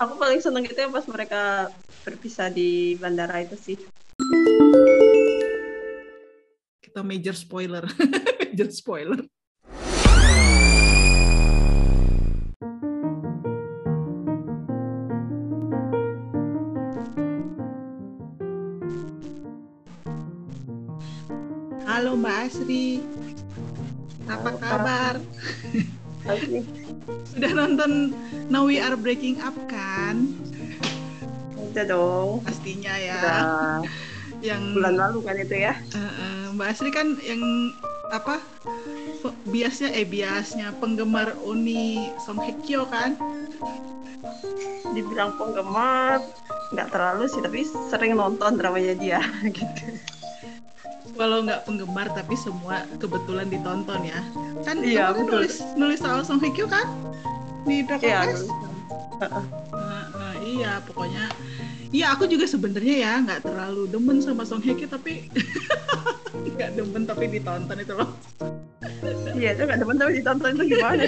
aku paling seneng itu ya pas mereka berpisah di bandara itu sih. Kita major spoiler. Major spoiler. Halo Mbak Asri, apa kabar? Asli. Sudah nonton Now We Are Breaking Up kan? Udah dong. Pastinya ya. Udah Yang bulan lalu kan itu ya. Eh, eh, Mbak Asri kan yang apa? Biasnya eh biasnya penggemar Uni Song Hye Kyo kan? Dibilang penggemar nggak terlalu sih tapi sering nonton dramanya dia gitu. Walau nggak penggemar tapi semua kebetulan ditonton ya. Kan Iya, kamu kan nulis nulis soal Song Hye Kyo kan? Di Dragon Iya. Nah, nah, iya pokoknya Iya aku juga sebenarnya ya nggak terlalu demen sama Song Hye Kyo tapi nggak demen tapi ditonton itu loh. Iya itu nggak teman-teman ditonton itu gimana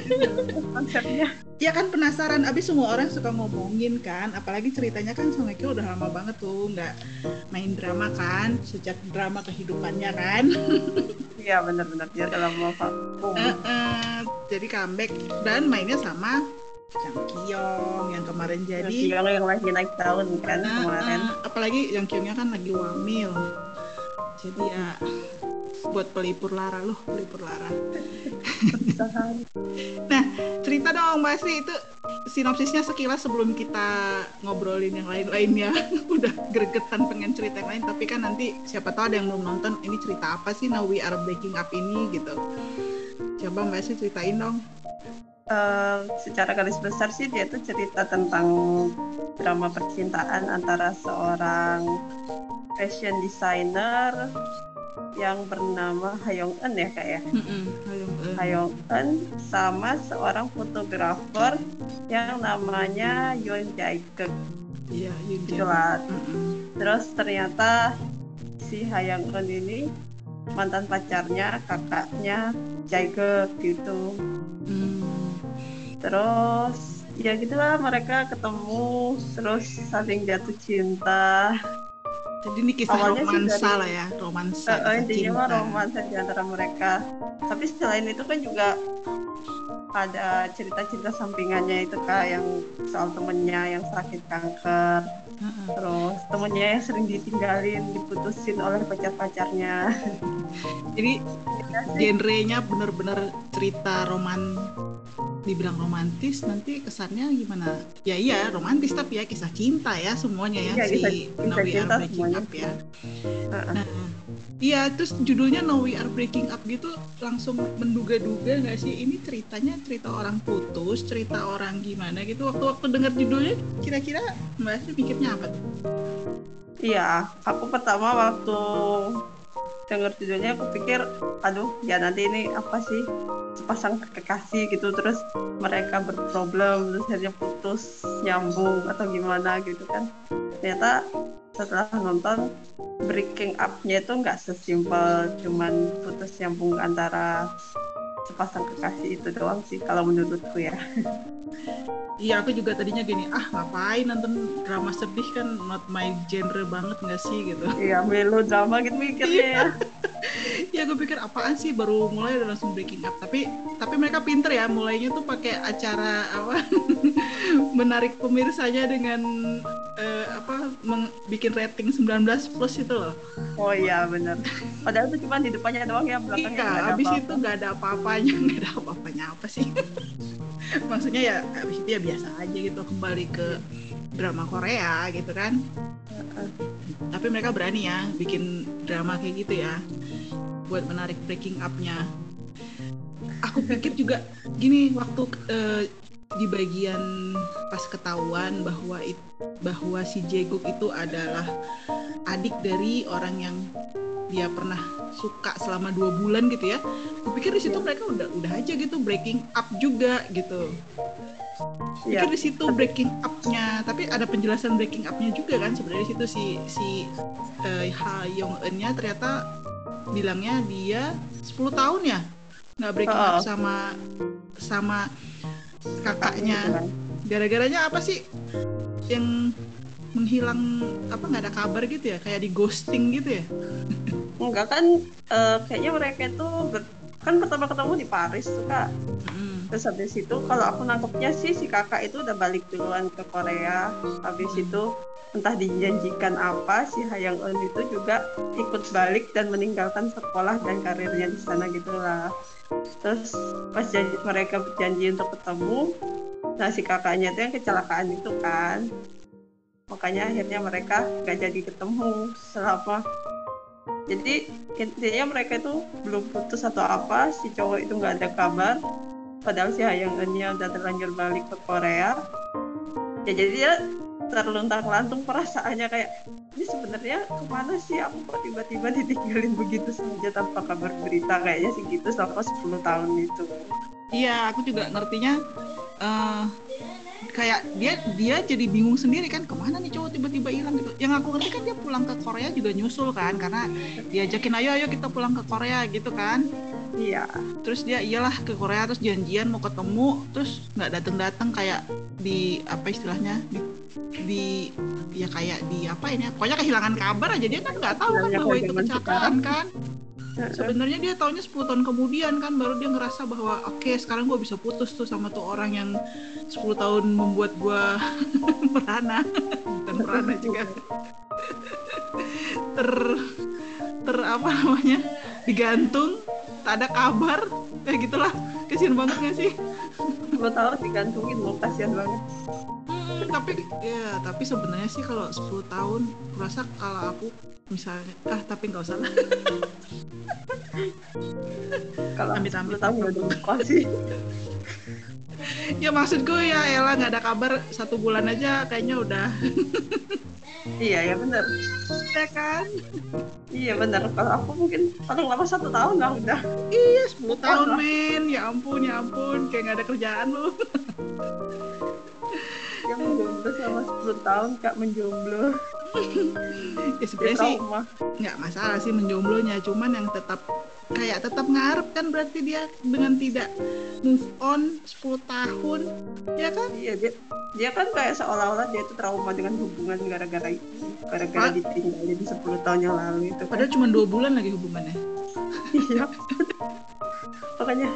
konsepnya. Ya kan penasaran, abis semua orang suka ngomongin kan, apalagi ceritanya kan Song Hye Kyo udah lama banget tuh nggak main drama kan, sejak drama kehidupannya kan. Iya benar-benar dia dalam mau vakum. Eh, eh, jadi comeback dan mainnya sama Jang Kyung yang kemarin jadi. Yang yang lagi naik daun kan Eh, kemarin. apalagi Jang Kyungnya kan lagi wamil. Jadi ya buat pelipur lara loh, pelipur lara. Nah, cerita dong Mbak Asri itu sinopsisnya sekilas sebelum kita ngobrolin yang lain-lainnya. Udah gregetan pengen cerita yang lain, tapi kan nanti siapa tahu ada yang belum nonton ini cerita apa sih Now We Are Breaking Up ini gitu. Coba Mbak Asri ceritain dong. Eh, secara garis besar sih dia tuh cerita tentang drama percintaan antara seorang fashion designer yang bernama Hayong Eun ya kak ya. Ayo, eh. Hayong Eun sama seorang fotografer yang namanya Yoon Jae Geuk. Iya, Yun Jae. Itulah. Mm-mm. Terus ternyata si Hayong Eun ini mantan pacarnya kakaknya Jae Geuk gitu. Hmm. Terus ya gitulah mereka ketemu terus saling jatuh cinta. Jadi ini kisah Awalnya romansa dari- lah ya, romansa. Eh, kisah intinya mah romansa di antara mereka. Tapi selain itu kan juga ada cerita-cerita sampingannya itu kak yang soal temennya yang sakit kanker. Terus temennya yang sering ditinggalin, diputusin oleh pacar-pacarnya. Jadi Ya genrenya bener-bener cerita roman dibilang romantis nanti kesannya gimana ya iya romantis tapi ya kisah cinta ya semuanya ya Iya, si kisah- kisah Are cinta Breaking semuanya. Up ya Heeh. nah iya terus judulnya Now We Are Breaking Up gitu langsung menduga-duga nggak sih? Ini ceritanya cerita orang putus cerita orang gimana gitu. Waktu-waktu dengar judulnya kira-kira mbak Asri pikirnya apa? Iya, aku pertama waktu denger judulnya aku pikir, aduh ya nanti ini apa sih sepasang kekasih gitu terus mereka berproblem terus akhirnya putus nyambung atau gimana gitu kan. Ternyata setelah nonton breaking up-nya itu nggak sesimpel cuman putus nyambung antara sepasang kekasih itu doang sih kalau menurutku ya. Iya aku juga tadinya gini ah ngapain nonton drama sedih kan not my genre banget nggak sih gitu Iya, melodrama gitu mikirnya ya. ya gue pikir apaan sih baru mulai udah langsung breaking up tapi tapi mereka pinter ya mulainya tuh pakai acara apa menarik pemirsanya dengan eh, apa meng- bikin rating 19 plus itu loh Oh iya bener. Padahal itu cuma di depannya doang ya belakangnya iya ada abis apa-apa. itu nggak ada apa-apanya nggak ada apa-apanya apa sih? Maksudnya ya abis itu ya biasa aja gitu kembali ke drama Korea gitu kan. Tapi mereka berani ya bikin drama kayak gitu ya buat menarik breaking up-nya. Aku pikir juga gini waktu eh, di bagian pas ketahuan bahwa it- bahwa si Jaeguk itu adalah adik dari orang yang dia pernah suka selama dua bulan gitu ya. Aku pikir di situ mereka udah udah aja gitu breaking up juga gitu. Iya. Pikir di situ breaking up-nya, tapi ada penjelasan breaking up-nya juga kan sebenarnya di situ si si eh, Ha Yong Eun-nya ternyata bilangnya dia 10 tahun ya nggak breaking up Oh. sama sama kakaknya. Gitu kan. gara-garanya apa sih yang menghilang apa nggak ada kabar gitu ya? Kayak di ghosting gitu ya? Enggak kan uh, kayaknya mereka itu ber, kan pertama ketemu di Paris tuh kak. Mm. terus habis itu kalau aku nangkepnya sih si kakak itu udah balik duluan ke Korea. Habis itu entah dijanjikan apa si Hayang Eun itu juga ikut balik dan meninggalkan sekolah dan karirnya di sana gitulah terus pas janji, mereka berjanji untuk ketemu nah si kakaknya itu yang kecelakaan itu kan. Makanya akhirnya mereka gak jadi ketemu selama jadi intinya mereka itu belum putus atau apa si cowok itu nggak ada kabar. Padahal si Hayang Eunnya udah terlanjur balik ke Korea. Ya jadi dia terluntang lantung perasaannya kayak ini sebenarnya ke mana sih aku kok tiba-tiba ditinggalin begitu saja tanpa kabar berita? Kayaknya sih gitu selama 10 tahun itu. Iya aku juga ngertinya uh, kayak dia dia jadi bingung sendiri kan ke mana nih cowok tiba-tiba hilang? Gitu. Yang aku ngerti kan dia pulang ke Korea juga nyusul kan karena diajakin ayo ayo kita pulang ke Korea gitu kan iya. Terus dia iyalah ke Korea terus janjian mau ketemu terus nggak datang datang kayak di apa istilahnya di, di ya kayak di apa ini ya pokoknya kehilangan kabar aja. Dia kan nggak tahu kan bahwa itu kecelakaan kan. sebenarnya dia tahunya 10 tahun kemudian kan baru dia ngerasa bahwa oke okay, sekarang gue bisa putus tuh sama tuh orang yang 10 tahun membuat gue merana. Dan merana juga. Ter ter apa namanya digantung tak ada kabar. Kayak gitulah. Kasihan banget gak sih? Gue tahu digantungin mau kasihan banget. Hmm, tapi ya tapi sebenarnya sih kalau 10 tahun rasa kalau aku misalnya ah tapi nggak usah lah. Kalau amit amit tahu nggak sih. Ya maksud gue ya Ella nggak ada kabar. Satu bulan aja kayaknya udah iya ya benar. Ya kan? Iya benar. Kalau aku mungkin paling lama satu tahun lah udah. Iya sepuluh tahun men ya ampun ya ampun. Kayak nggak ada kerjaan lu. Yang menjomblo selama 10 tahun kak menjomblo. Ya sebenarnya sih nggak masalah sih menjomblonya. Cuman yang tetap kayak tetap ngarep kan berarti dia dengan tidak move on 10 tahun. Ya kan? Iya dia dia kan kayak seolah-olah dia itu trauma dengan hubungan gara-gara itu gara-gara ah? ditinggalin 10 tahun yang lalu itu kan. padahal cuma dua bulan lagi hubungannya. Iya makanya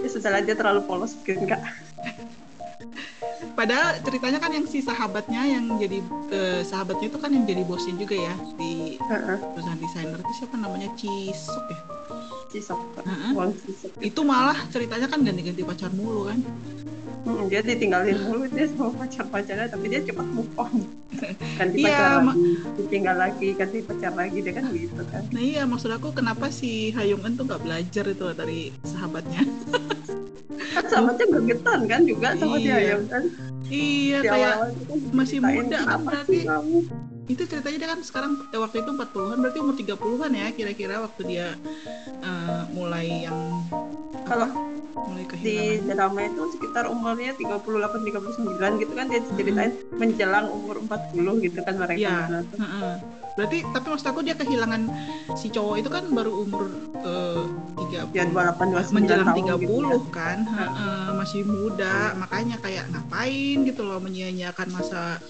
ya sudah dia terlalu polos gitu kak padahal ceritanya kan yang si sahabatnya yang jadi uh, sahabatnya itu kan yang jadi bosnya juga ya di uh-uh. perusahaan desainer itu siapa namanya? Cisok ya? Cisok uh-uh. itu malah ceritanya kan ganti-ganti pacar mulu kan? Hmm, dia ditinggalin mulu dia sama pacar-pacarnya tapi dia cepat move on. Ganti iya, pacar lagi ditinggal lagi ganti pacar lagi dia kan gitu kan. Nah iya maksud aku kenapa si Hayung tuh nggak belajar itu dari sahabatnya kan sahabatnya gergetan kan juga sama iya. dia kan iya Di kayak masih muda kan berarti kamu? itu ceritanya dia kan sekarang eh, waktu itu 40-an berarti umur 30-an ya kira-kira waktu dia uh, mulai yang kalau mulai di drama itu sekitar umurnya 38 39 gitu kan dia ceritain hmm. menjelang umur 40 gitu kan mereka ya. Berarti tapi maksud aku dia kehilangan si cowok itu kan baru umur uh, 30 ya, 28, menjelang 30 gitu ya. kan. Uh, uh, masih muda makanya kayak ngapain gitu loh menyia-nyiakan masa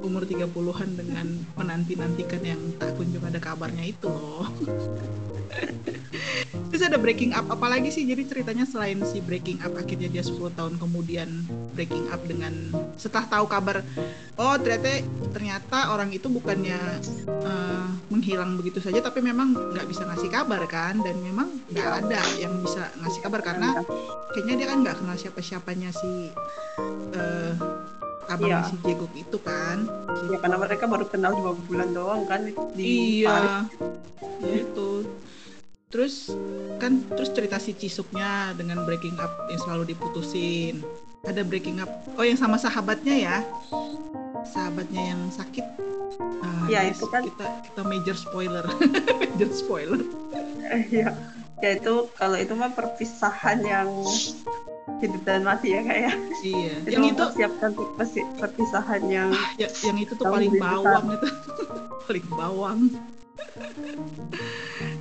umur 30-an dengan menanti-nantikan yang tak kunjung ada kabarnya itu loh Terus ada breaking up apalagi sih? Jadi ceritanya selain si breaking up akhirnya dia 10 tahun kemudian breaking up dengan setelah tahu kabar oh ternyata ternyata orang itu bukannya uh, menghilang begitu saja tapi memang nggak bisa ngasih kabar kan? Dan memang nggak ada yang bisa ngasih kabar karena kayaknya dia kan nggak kenal siapa-siapanya si uh, abang iya. si Jeguk itu kan? Ya karena mereka baru kenal dua bulan doang kan di iya. Paris. itu terus kan terus cerita si Cisuknya dengan breaking up yang selalu diputusin. Ada breaking up oh yang sama sahabatnya ya. Sahabatnya yang sakit. Uh, ya itu kan kita kita major spoiler. Major spoiler. Ya ya itu kalau itu mah perpisahan yang hidup dan mati ya kayak. Ya. iya. Itu yang itu siapkan perpisahan yang ah, ya, yang itu tuh paling bawang itu. Paling bawang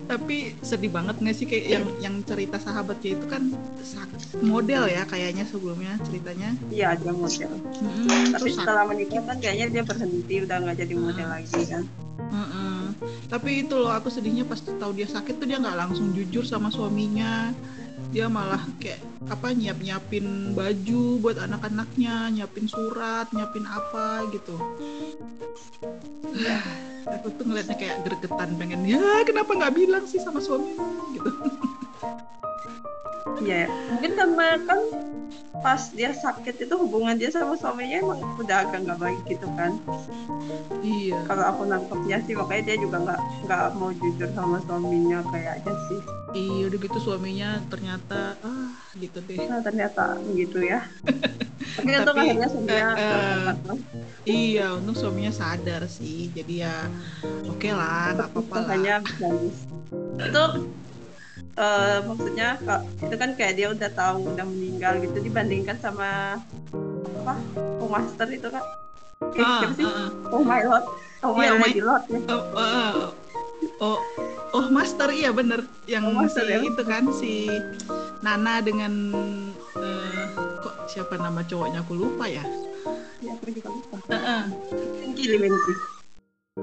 tapi sedih banget nggak sih kayak yang yang cerita sahabatnya itu kan model ya kayaknya sebelumnya ceritanya. Iya dia model. Hmm, tapi setelah menikah kan kayaknya dia berhenti udah nggak jadi model hmm. lagi kan. Hmm, tapi itu loh aku sedihnya pas tahu dia sakit tuh dia nggak langsung jujur sama suaminya dia malah kayak apa nyiap nyiapin baju buat anak-anaknya nyiapin surat nyiapin apa gitu. Aku tuh ngeliatnya kayak gregetan pengen ya kenapa nggak bilang sih sama suaminya? Gitu Iya, mungkin karena kan pas dia sakit itu hubungan dia sama suaminya emang udah agak nggak baik gitu kan. Iya. Kalau aku nangkepnya sih makanya dia juga nggak nggak mau jujur sama suaminya kayaknya sih. Iya, udah gitu suaminya ternyata ah gitu deh. Nah, ternyata gitu ya. Tapi, untung akhirnya suaminya uh, uh, Iya, untung suaminya sadar sih. Jadi ya oke okay lah, nggak apa-apa lah. bagus. Itu uh, maksudnya itu kan kayak dia udah tahu udah meninggal gitu dibandingkan sama apa oh master itu kan eh, ah, siapa sih? uh, oh my lord. Oh my, yeah, my lord ya. oh, uh, oh. Oh master iya bener. Yang oh, master, si ya? itu kan si Nana dengan uh, kok siapa nama cowoknya aku lupa ya? Ya aku juga lupa. Uh, uh. Leminki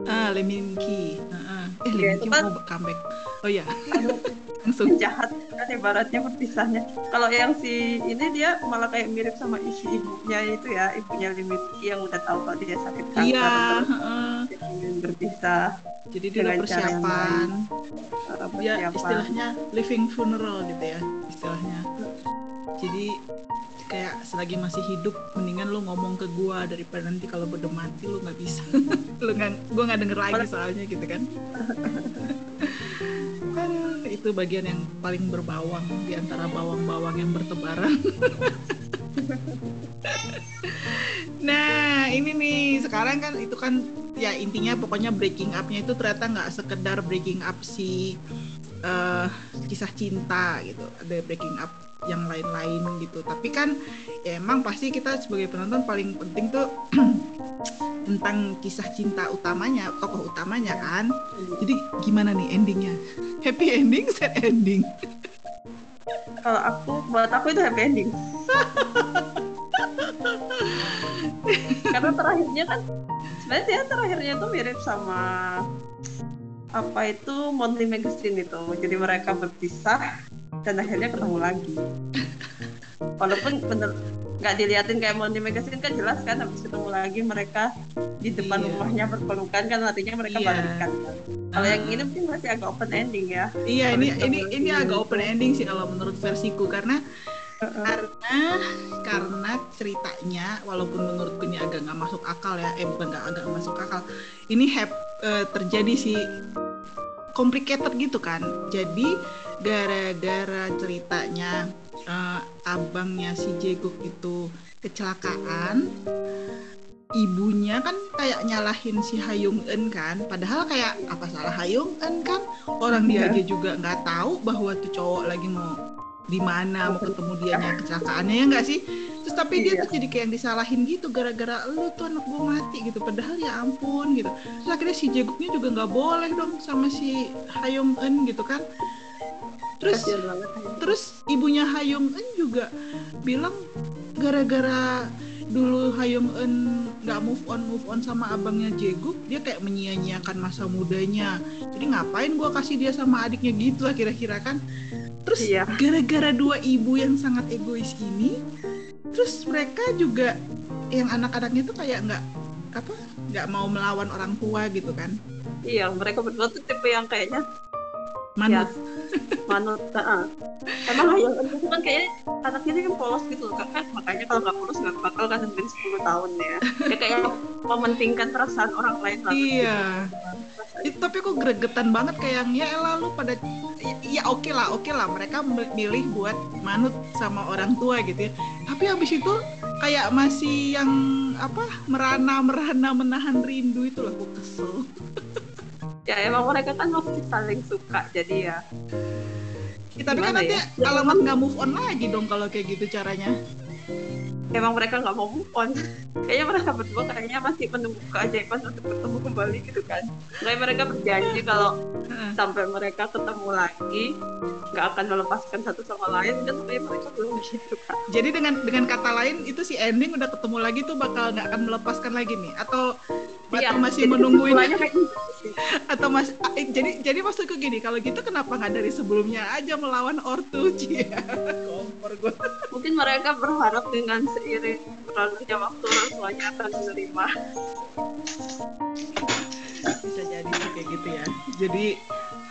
ah Leminki uh, uh. eh Leminki ya, mau comeback. Oh ya langsung jahat kan ibaratnya berpisahnya. Kalau yang si ini dia malah kayak mirip sama isi ibunya itu ya ibunya Limiti yang udah tahu kalau dia sakit kanker iya uh, berpisah jadi dia udah persiapan. dia istilahnya living funeral gitu ya istilahnya. Jadi kayak selagi masih hidup mendingan lu ngomong ke gua daripada nanti kalau udah mati lu nggak bisa. Lu nggak gua nggak denger lagi soalnya gitu kan itu bagian yang paling berbawang di antara bawang-bawang yang bertebaran. nah ini nih. Sekarang kan itu kan ya intinya pokoknya breaking upnya itu ternyata nggak sekedar breaking up si uh, kisah cinta gitu. Ada breaking up yang lain-lain gitu. Tapi kan ya emang pasti kita sebagai penonton paling penting tuh tentang kisah cinta utamanya tokoh utamanya kan. Jadi gimana nih endingnya happy ending sad ending. Kalau aku buat aku itu happy ending. Karena terakhirnya kan sebenarnya terakhirnya tuh mirip sama apa itu Monthly Magazine itu. Jadi mereka berpisah dan akhirnya ketemu lagi walaupun bener nggak diliatin kayak Monty Magazine kan jelas kan habis ketemu lagi mereka di depan iya. rumahnya berpelukan kan artinya mereka iya. balikan kan. Kalau yang ini mungkin masih agak open ending ya. Iya ini ini ini agak open ending sih kalau menurut versiku karena karena karena ceritanya walaupun menurutku ini agak nggak masuk akal ya eh bukan nggak agak masuk akal ini have, uh, terjadi sih complicated gitu kan jadi gara-gara ceritanya uh, abangnya si Jeguk itu kecelakaan ibunya kan kayak nyalahin si Hayung En kan. Padahal kayak apa salah Hayung En kan? Orang dia iya. aja juga nggak tahu bahwa tuh cowok lagi mau di mana mau ketemu dia nya kecelakaannya ya nggak sih? Terus tapi dia iya. tuh jadi kayak yang disalahin gitu gara-gara lu tuh anak gue mati gitu. Padahal ya ampun gitu. Terus akhirnya si Jeguknya juga nggak boleh dong sama si Hayung En gitu kan terus terus ibunya Hayung Eun juga bilang gara-gara dulu Hayung Eun nggak move on move on sama abangnya Jeguk dia kayak menyia-nyiakan masa mudanya. Jadi ngapain gue kasih dia sama adiknya gitu lah kira-kira kan? Terus iya. gara-gara dua ibu yang sangat egois ini terus mereka juga yang anak-anaknya tuh kayak nggak apa nggak mau melawan orang tua gitu kan? Iya mereka berdua tuh tipe yang kayaknya manut. Ya, manut uh. emang yang itu kan kayaknya anaknya ini kan polos gitu kan, kan makanya kalau nggak polos nggak bakal kan sampai 10 tahun ya. Ya kayak mementingkan perasaan orang lain lah. Iya. Itu tapi kok gregetan banget kayak ya lalu pada ya oke okay lah oke okay lah mereka milih buat manut sama orang tua gitu ya. Tapi habis itu kayak masih yang apa merana merana menahan rindu itu lah gue kesel ya emang mereka kan masih saling suka jadi ya, ya tapi kan nanti ya? alamat nggak move on lagi dong kalau kayak gitu caranya emang mereka nggak mau move on. Kayaknya mereka berdua kayaknya masih menunggu keajaiban untuk bertemu kembali gitu kan. Kayak mereka berjanji kalau sampai mereka ketemu lagi nggak akan melepaskan satu sama lain dan tapi mereka belum gitu kan jadi dengan dengan kata lain itu si ending udah ketemu lagi tuh bakal nggak akan melepaskan lagi nih? Atau iya, atau masih menungguin gitu atau mas eh, jadi jadi maksudku gini kalau gitu kenapa nggak dari sebelumnya aja melawan ortu cia kompor gue mungkin mereka berharap dengan seiring berlalunya waktu orang tuanya akan menerima. Bisa jadi sih kayak gitu ya. Jadi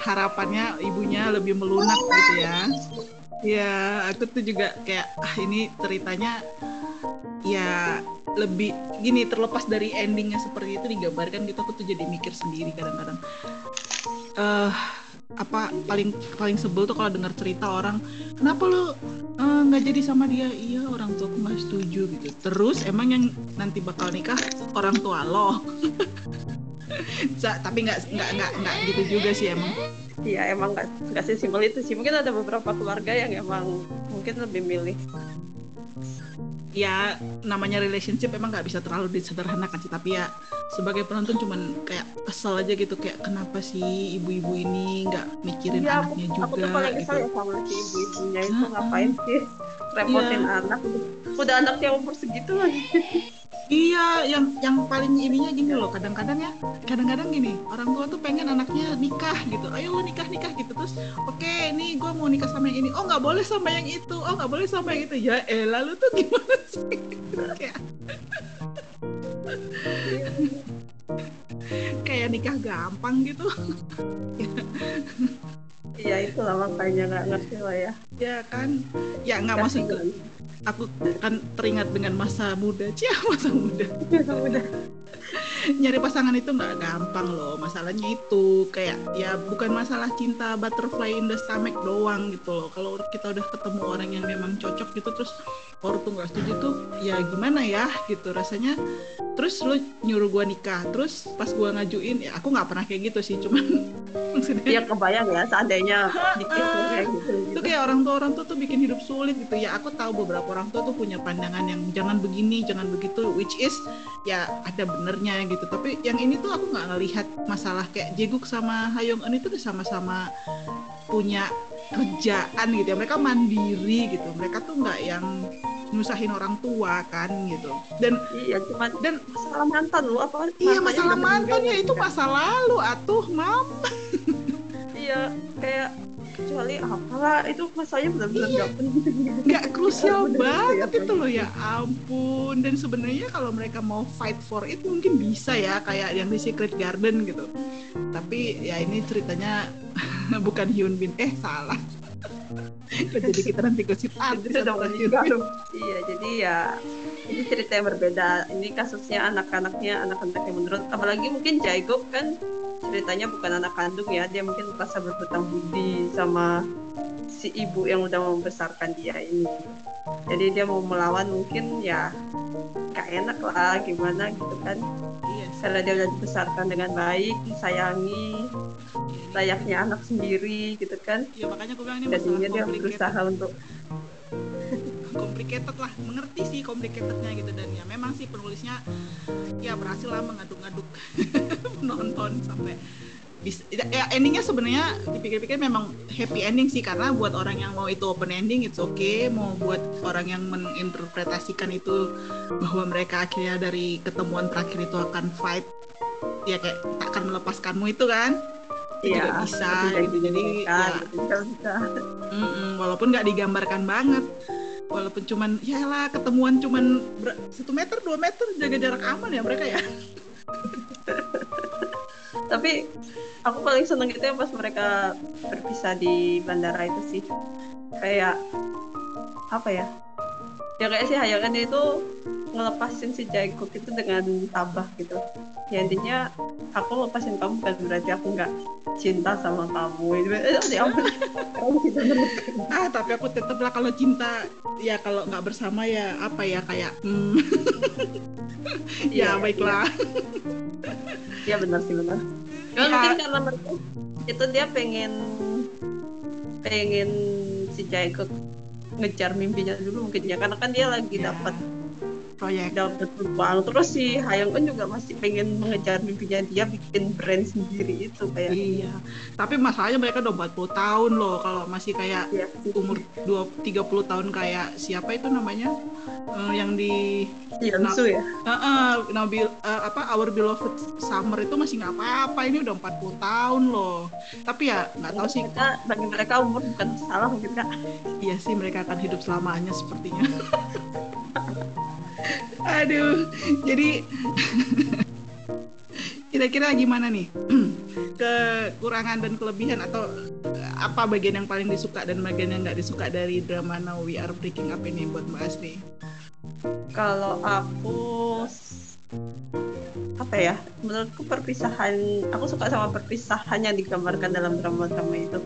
harapannya ibunya lebih melunak gitu ya. Ya aku tuh juga kayak ah ini ceritanya ya lebih gini terlepas dari endingnya seperti itu digambarkan gitu aku tuh jadi mikir sendiri kadang-kadang. Uh, apa paling paling sebel tuh kalau dengar cerita orang kenapa lo eh, nggak uh, jadi sama dia? Iya orang tua nggak setuju gitu. Terus emang yang nanti bakal nikah orang tua lo. Tapi nggak nggak nggak nggak gitu juga sih emang. Iya emang nggak sih simpel itu sih. Mungkin ada beberapa keluarga yang emang mungkin lebih milih ya namanya relationship emang nggak bisa terlalu disederhanakan sih tapi ya sebagai penonton cuman kayak kesel aja gitu kayak kenapa sih ibu-ibu ini nggak mikirin ya, anaknya aku, juga aku tuh paling gitu. kesel ya sama si ibu-ibunya itu ngapain sih repotin ya. anak udah anaknya umur segitu lagi Iya, yang yang paling ininya gini loh, kadang-kadang ya, kadang-kadang gini, orang tua tuh pengen anaknya nikah gitu, ayo lo nikah nikah gitu terus, oke, okay, ini gue mau nikah sama yang ini, oh nggak boleh sama yang itu, oh nggak boleh sama yang itu, ya eh lalu tuh gimana sih? kayak kayak nikah gampang gitu. Iya itulah makanya nggak ngerti lah ya. Ya kan, ya nggak masuk aku kan teringat dengan masa muda. Cia masa muda. Masa muda. Nyari pasangan itu nggak gampang loh. Masalahnya itu kayak ya bukan masalah cinta butterfly in the stomach doang gitu loh. Kalau kita udah ketemu orang yang memang cocok gitu terus orang tuh nggak setuju tuh ya gimana ya gitu rasanya. Terus lo nyuruh gua nikah terus pas gua ngajuin ya aku nggak pernah kayak gitu sih cuman maksudnya ya kebayang ya seandainya nikah kayak gitu, gitu. itu kayak orang tua orang tua tuh bikin hidup sulit gitu. Ya aku tahu beberapa orang tua tuh punya pandangan yang jangan begini jangan begitu which is ya ada benernya gitu. Tapi yang ini tuh aku nggak ngelihat masalah kayak Jeguk sama Hayong Eun itu tuh sama-sama punya kerjaan gitu ya. Mereka mandiri gitu. Mereka tuh nggak yang nyusahin orang tua kan gitu. Dan iya cuma dan masalah mantan lu apa iya masalah mantan ya itu masa lalu atuh mam iya kayak kecuali apalah itu masalahnya benar-benar iya. nggak krusial banget itu loh ya ampun. Dan sebenarnya kalau mereka mau fight for it mungkin bisa ya kayak yang di Secret Garden gitu. Tapi ya ini ceritanya bukan Hyun Bin. Eh salah. Jadi kita nanti gosip artis iya jadi ya ini cerita yang berbeda. Ini kasusnya anak-anaknya anak-anak yang menurut apalagi mungkin Jaigok kan ceritanya bukan anak kandung ya. Dia mungkin merasa berhutang budi sama si ibu yang udah membesarkan dia ini. Jadi dia mau melawan mungkin ya gak enak lah gimana gitu kan. Iya. karena dia udah dibesarkan dengan baik disayangi layaknya anak sendiri gitu kan. Ya makanya aku bilang ini jadinya dia berusaha untuk complicated lah mengerti sih complicatednya gitu. Dan ya memang sih penulisnya ya berhasil lah mengaduk-aduk nonton sampai bisa ya endingnya sebenarnya dipikir-pikir memang happy ending sih. Karena buat orang yang mau itu open ending it's okay. Mau buat orang yang menginterpretasikan itu bahwa mereka akhirnya dari ketemuan terakhir itu akan fight ya kayak tak akan melepaskanmu itu kan? Itu iya, juga bisa. gitu jadi ya. Bisa, bisa. Mm -mm, walaupun nggak digambarkan banget walaupun cuman ya lah ketemuan cuman satu meter dua meter jaga jarak aman ya mereka ya. Tapi aku paling seneng itu ya pas mereka berpisah di bandara itu sih. Kayak apa ya? Ya kayak sih hayangan itu ngelepasin si Jacob itu dengan tabah gitu ya intinya aku lepasin kamu kan berarti aku nggak cinta sama kamu itu eh, ya ah tapi aku tetap lah kalau cinta ya kalau nggak bersama ya apa ya kayak hmm. ya, ya baiklah ya benar sih benar ya. mungkin karena mereka itu dia pengen pengen si Jacob ngejar mimpinya dulu mungkin ya karena kan dia lagi ya. dapat proyek. Dapat uang terus si Hayang kan juga masih pengen mengejar mimpinya dia bikin brand sendiri itu kayak iya. Tapi masalahnya mereka udah 40 tahun loh. Kalau masih kayak ya, umur 2 30 tahun kayak siapa itu namanya? Eh, yang di Yansu ya? Uh, uh, Nabil uh, apa Our Beloved Summer itu masih nggak apa-apa. Ini udah 40 tahun loh. Tapi ya nggak tahu sih. Mereka, bagi mereka umur bukan salah mungkin kak iya sih mereka akan hidup selamanya sepertinya aduh jadi kira-kira gimana nih kekurangan dan kelebihan atau apa bagian yang paling disuka dan bagian yang nggak disuka dari drama Now We Are Breaking Up ini buat Mbak Asri? kalau aku apa ya menurutku perpisahan aku suka sama perpisahan yang digambarkan dalam drama-drama itu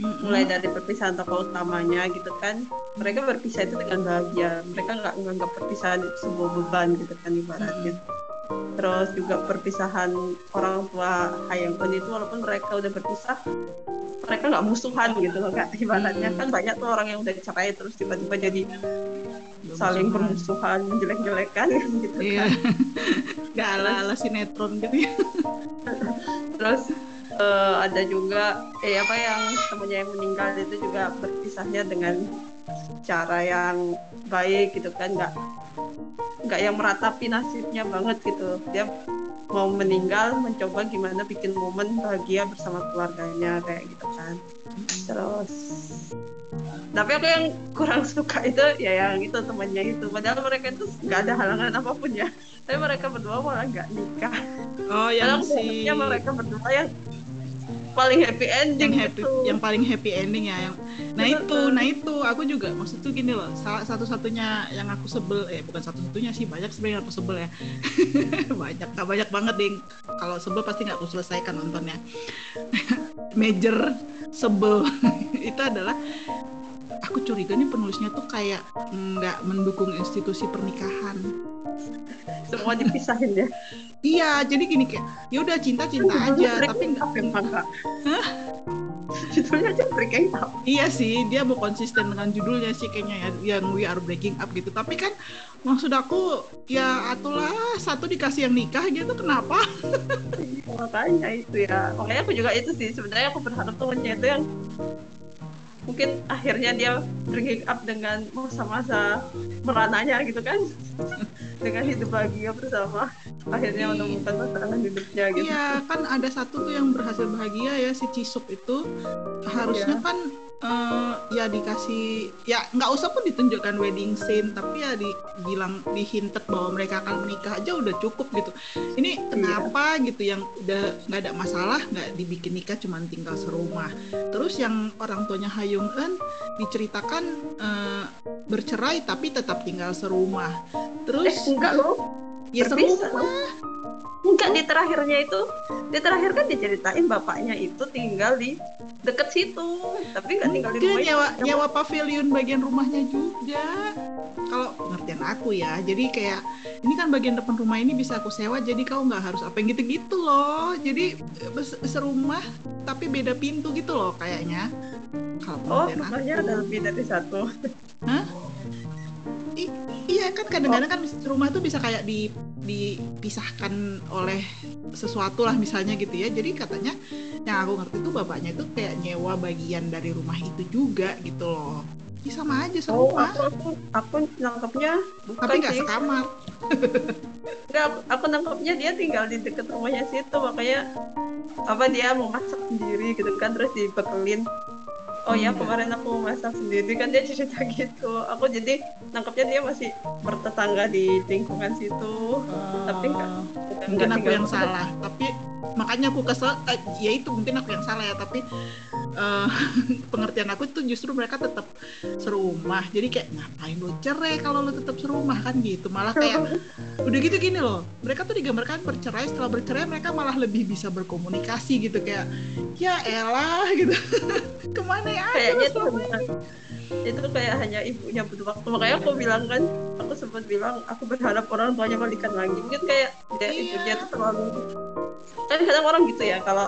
mulai dari perpisahan tokoh utamanya gitu kan. Mereka berpisah itu dengan bahagia. Mereka nggak menganggap perpisahan itu sebuah beban gitu kan ibaratnya. Terus juga perpisahan orang tua Hayang Eun itu walaupun mereka udah berpisah mereka nggak musuhan gitu loh kak. Ibaratnya kan banyak tuh orang yang udah cerai terus tiba-tiba jadi saling bermusuhan jelek-jelekan gitu iya. kan nggak ala ala sinetron gitu ya. Terus uh, ada juga eh apa yang temannya yang meninggal itu juga berpisahnya dengan cara yang baik gitu kan nggak nggak yang meratapi nasibnya banget gitu. Dia mau meninggal mencoba gimana bikin momen bahagia bersama keluarganya kayak gitu kan. Terus tapi aku yang kurang suka itu ya yang itu temannya itu. Padahal mereka itu nggak ada halangan apa pun ya. Tapi mereka berdua malah nggak nikah. Oh yang si mereka berdua yang paling happy ending yang happy, gitu. yang paling happy ending ya yang nah itu nah itu. Aku juga maksud tuh gini loh salah satu satunya yang aku sebel eh bukan satu satunya sih banyak sebenarnya aku sebel ya. Banyak gak banyak banget ding. Kalau sebel pasti nggak aku selesaikan nontonnya. Major sebel. Itu adalah aku curiga nih penulisnya tuh kayak nggak mendukung institusi pernikahan. Semua dipisahin ya? Iya jadi gini kayak ya udah cinta cinta aja tapi nggak judulnya aja breaking up iya sih dia mau konsisten dengan judulnya sih kayaknya ya yang we are breaking up gitu. Tapi kan maksud aku ya atulah satu dikasih yang nikah gitu kenapa? Makanya itu ya. Makanya aku juga itu sih sebenarnya aku berharap temennya itu yang mungkin akhirnya dia breaking up dengan masa-masa merananya gitu kan. Dengan hidup bahagia bersama. Akhirnya menemukan pasangan hidupnya gitu. Iya kan ada satu tuh yang berhasil bahagia ya si Cisuk itu. Harusnya iya. kan uh, ya dikasih ya nggak usah pun ditunjukkan wedding scene tapi ya dibilang dihintet bahwa mereka akan menikah aja udah cukup gitu. Ini kenapa iya. gitu yang udah nggak ada masalah nggak dibikin nikah cuma tinggal serumah. Terus yang orang tuanya Hayung Eun diceritakan uh, bercerai tapi tetap tinggal serumah. Terus eh, enggak loh ya serumah enggak di terakhirnya itu di terakhir kan diceritain bapaknya itu tinggal di deket situ tapi nggak tinggal di rumah nyawa nyawa pavilion bagian rumahnya juga. Kalau pengertian aku ya jadi kayak ini kan bagian depan rumah ini bisa aku sewa jadi kau nggak harus apa yang gitu-gitu loh. Jadi serumah tapi beda pintu gitu loh kayaknya. Kalau oh rumahnya ada lebih dari satu. Hah? Iya kan kadang-kadang kan rumah tuh bisa kayak di dipisahkan oleh sesuatu lah misalnya gitu ya. Jadi katanya yang aku ngerti tuh bapaknya itu kayak nyewa bagian dari rumah itu juga gitu loh. Ini sama aja sama oh, aku, aku, aku nangkepnya tapi nggak sekamar. Nggak aku, aku nangkepnya dia tinggal di dekat rumahnya situ makanya apa dia mau masak sendiri gitu kan terus dibekelin oh ya kemarin aku masak sendiri kan dia cerita gitu. Aku jadi nangkepnya dia masih bertetangga di lingkungan situ. Uh, tapi enggak mungkin aku yang salah. tapi makanya aku kesel uh, ya itu mungkin aku yang salah ya. Tapi uh, pengertian aku itu justru mereka tetap serumah. Jadi kayak ngapain lo cerai kalau lo tetap serumah? Kan gitu. Malah kayak udah gitu gini loh. Mereka tuh digambarkan bercerai. Setelah bercerai mereka malah lebih bisa berkomunikasi gitu. Kayak ya elah gitu. Ke mana ya kayaknya itu itu kayak hanya ibunya butuh waktu makanya aku bilang kan aku sempat bilang aku berharap orang tuanya balikan lagi mungkin kayak dia iya. ibunya tuh terlalu kan kadang orang gitu ya kalau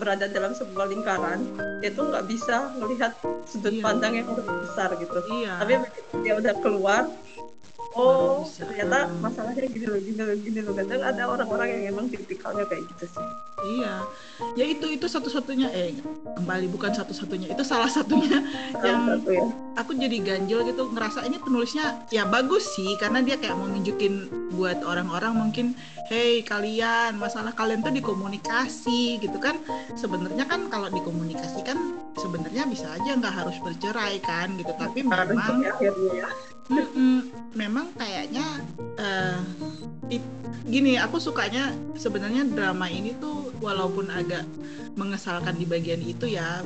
berada dalam sebuah lingkaran dia tuh nggak bisa melihat sudut iya. pandang yang lebih besar gitu iya. tapi dia udah keluar oh ternyata masalahnya gini loh gini loh gini loh. Kadang ada orang-orang yang emang tipikalnya kayak gitu sih. Iya, ya itu itu satu-satunya eh kembali bukan satu-satunya. Itu salah satunya salah Yang- satu ya. aku jadi ganjel gitu. Ngerasa ini penulisnya ya bagus sih. Karena dia kayak mau nunjukin buat orang-orang mungkin hey kalian masalah kalian tuh dikomunikasi gitu kan. Sebenarnya kan kalau dikomunikasikan sebenarnya bisa aja nggak harus bercerai kan gitu. Tapi memang ya, ya Memang kayaknya eh, it- gini aku sukanya sebenarnya drama ini tuh walaupun agak mengesalkan di bagian itu ya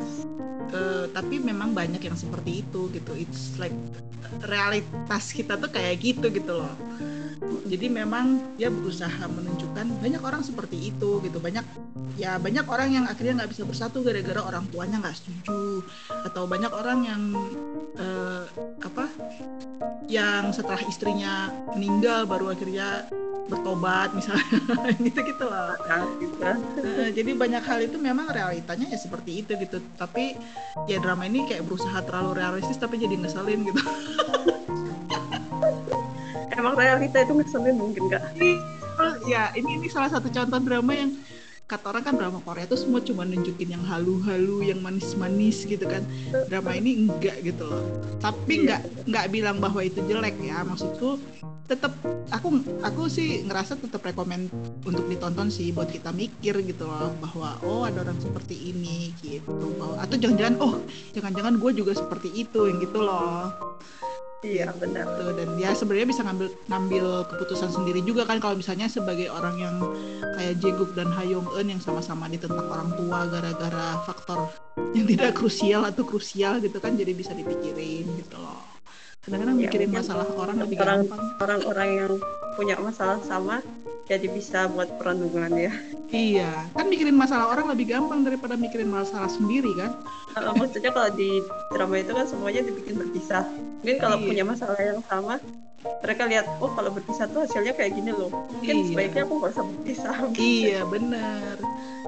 eh, tapi memang banyak yang seperti itu gitu. It's like realitas kita tuh kayak gitu gitu loh jadi memang dia berusaha menunjukkan banyak orang seperti itu gitu. Banyak ya banyak orang yang akhirnya nggak bisa bersatu gara-gara orang tuanya nggak setuju. Atau banyak orang yang eh, apa yang setelah istrinya meninggal baru akhirnya bertobat misalnya. Gitu gitu loh. Nah, gitu. Eh, jadi banyak hal itu memang realitanya ya seperti itu gitu. Tapi ya drama ini kayak berusaha terlalu realistis tapi jadi ngeselin gitu emang realita itu ngeselin mungkin nggak Oh, ya ini ini salah satu contoh drama yang kata orang kan drama Korea itu semua cuma nunjukin yang halu-halu, yang manis-manis gitu kan. Drama ini enggak gitu loh. Tapi Iya. enggak enggak bilang bahwa itu jelek ya. Maksudku tetap aku aku sih ngerasa tetap rekomend untuk ditonton sih buat kita mikir gitu loh bahwa oh ada orang seperti ini gitu bahwa atau jangan-jangan oh jangan-jangan gue juga seperti itu yang gitu loh iya benar. Gitu. Dan dia sebenarnya bisa ngambil ngambil keputusan sendiri juga kan kalau misalnya sebagai orang yang kayak Jeguk dan Hayong Eun yang sama-sama ditentang orang tua gara-gara faktor yang tidak krusial atau krusial gitu kan jadi bisa dipikirin gitu loh. Kadang-kadang Ya, mikirin masalah orang lebih orang- gampang. orang-orang yang punya masalah sama jadi bisa buat perundungan ya iya kan mikirin masalah orang lebih gampang daripada mikirin masalah sendiri kan? Kalau maksudnya kalau di drama itu kan semuanya dibikin berpisah. Mungkin kalau Iya. punya masalah yang sama mereka lihat oh kalau berpisah tuh hasilnya kayak gini loh. Mungkin Iya. sebaiknya aku nggak usah berpisah. Iya bener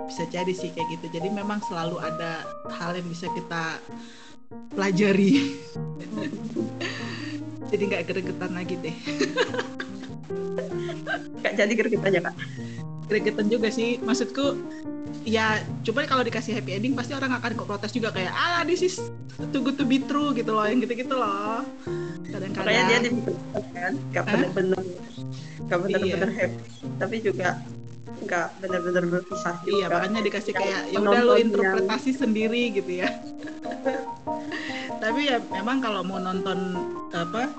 bisa jadi sih kayak gitu. Jadi memang selalu ada hal yang bisa kita pelajari. Jadi nggak gregetan lagi deh nggak jadi gergitannya kak gregetan juga sih maksudku ya coba kalau dikasih happy ending pasti orang akan kok protes juga kayak ah this is too good to be true gitu loh yang gitu-gitu loh kadang-kadang makanya dia dibikin kan Hah? bener-bener nggak bener-bener Iya. happy tapi juga nggak bener-bener berpisah juga Iya, makanya dikasih Yang kayak ya udah lo yang- interpretasi sendiri gitu ya. Tapi ya memang kalau mau nonton apa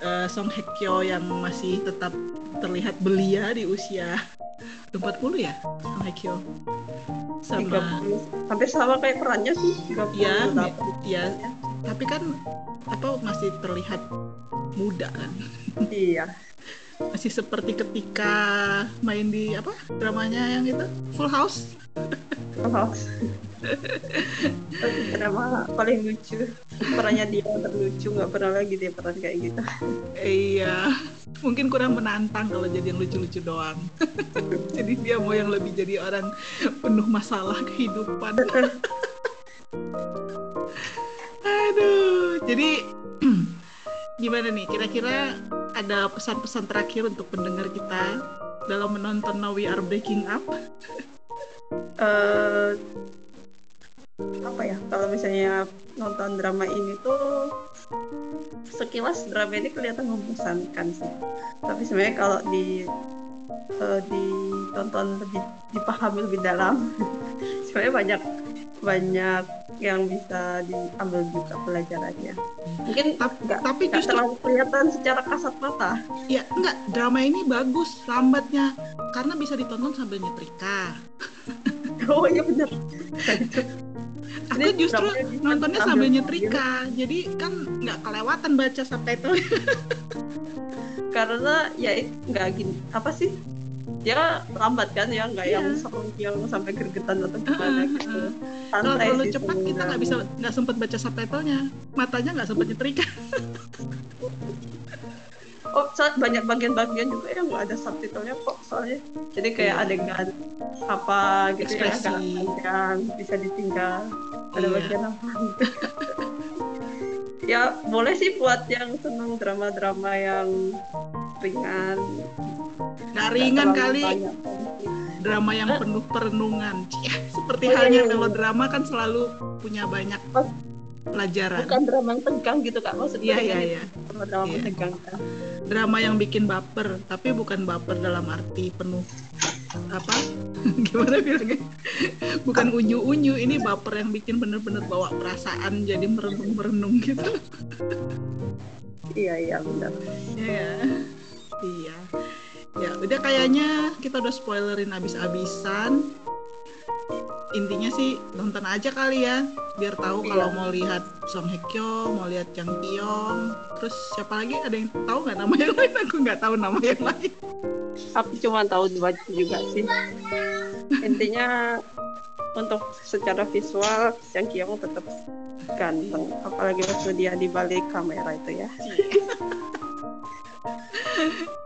eh, Song Hye Kyo yang masih tetap terlihat belia di usia 40 ya Song Hye Kyo? Sama. 30 hampir sama kayak perannya sih 30 ya ya tapi kan apa masih terlihat muda kan? Iya masih seperti ketika main di apa dramanya yang itu Full House Oh. drama paling lucu perannya dia terlucu nggak pernah lagi dia peran kayak gitu Iya, mungkin kurang menantang kalau jadi yang lucu-lucu doang. jadi dia mau yang lebih jadi orang penuh masalah kehidupan. Aduh, jadi gimana nih? Kira-kira ada pesan-pesan terakhir untuk pendengar kita dalam menonton Now We Are Breaking Up? eh apa ya kalau misalnya nonton drama ini tuh sekilas drama ini kelihatan membosankan sih tapi sebenarnya kalau di eh, ditonton lebih dipahami lebih dalam sebenarnya banyak banyak yang bisa diambil juga pelajarannya mungkin Tapi, nggak tapi nggak justru terlalu kelihatan secara kasat mata ya enggak drama ini bagus lambatnya karena bisa ditonton sambil nyetrika. oh iya benar Aku Ini justru nontonnya sambil. nyetrika, jadi kan nggak kelewatan baca subtitle. Karena ya it- nggak gini apa sih dia lambat kan ya nggak yang Iya. sampai yang sampai gergetan atau gimana gitu. Kalau terlalu cepat kita nggak bisa nggak sempet baca subtitlenya, matanya nggak sempet nyetrika. oh banyak bagian-bagian juga yang nggak ada subtitlenya kok soalnya jadi kayak Iya. adegan apa gitu ya Ekspresi. panjang bisa ditinggal ada Iya. bagian apa gitu ya boleh sih buat yang seneng drama-drama yang ringan nggak ringan Nggak terlalu kali banyak. drama yang penuh perenungan seperti halnya melodrama kan selalu punya banyak Oh. Pelajaran bukan drama yang tegang gitu kak maksudnya iya iya iya drama drama Iya. menegangkan drama yang bikin baper tapi bukan baper dalam arti penuh apa gimana bilangnya bukan unyu unyu ini baper yang bikin bener-bener bawa perasaan jadi merenung merenung gitu iya iya benar Iya. Iya. Ya, udah kayaknya kita udah spoilerin abis-abisan. Intinya sih nonton aja kali ya, biar tahu Iya. kalau mau lihat Song Hye Kyo, mau lihat Jang Kyung, terus siapa lagi? Ada yang tahu nggak nama yang lain? Aku nggak tahu nama yang lain. aku cuma tahu dua juga sih intinya untuk secara visual yang Kyung tetap ganteng apalagi waktu dia di balik kamera itu ya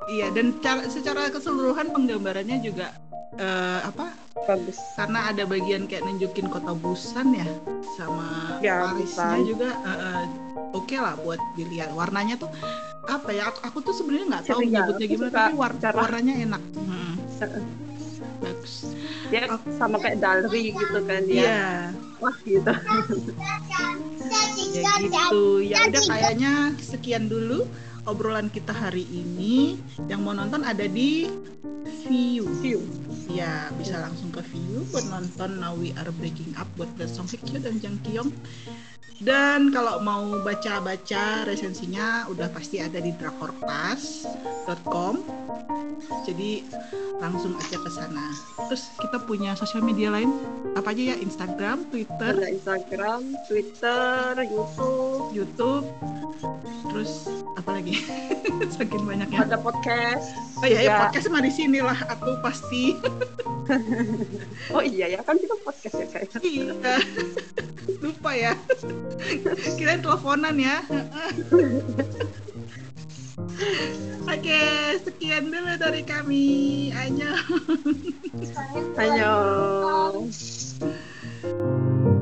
Iya, dan cara, secara keseluruhan penggambarannya juga eh, apa? bagus Karena ada bagian kayak nunjukin kota Busan ya, sama Ya, Parisnya Busan. juga eh, eh, oke lah buat dilihat. Warnanya tuh apa ya? Aku, aku tuh sebenarnya nggak tahu Aku gimana, tapi war- cara- warnanya enak. Hmm, bagus. dia sama kayak Dalri gitu kan dia Iya, wah gitu ya gitu. Ya udah kayaknya sekian dulu obrolan kita hari ini. Yang mau nonton ada di View. view Ya, bisa langsung ke view buat nonton Now We Are Breaking Up buat The Song Hye Kyo dan Jang Kyung. Dan kalau mau baca-baca resensinya udah pasti ada di drakorclass.com. Jadi langsung aja ke sana. Terus kita punya sosial media lain apa aja ya? Instagram, Twitter, ada Instagram Twitter YouTube YouTube. Terus apa lagi? Saking banyaknya. ada podcast Oh iya, ya, podcast mah di sini lah. Aku pasti. oh iya ya kan kita podcast ya kayak Iya. Lupa ya. Kita teleponan ya. Oke, sekian dulu dari kami. ayo ayo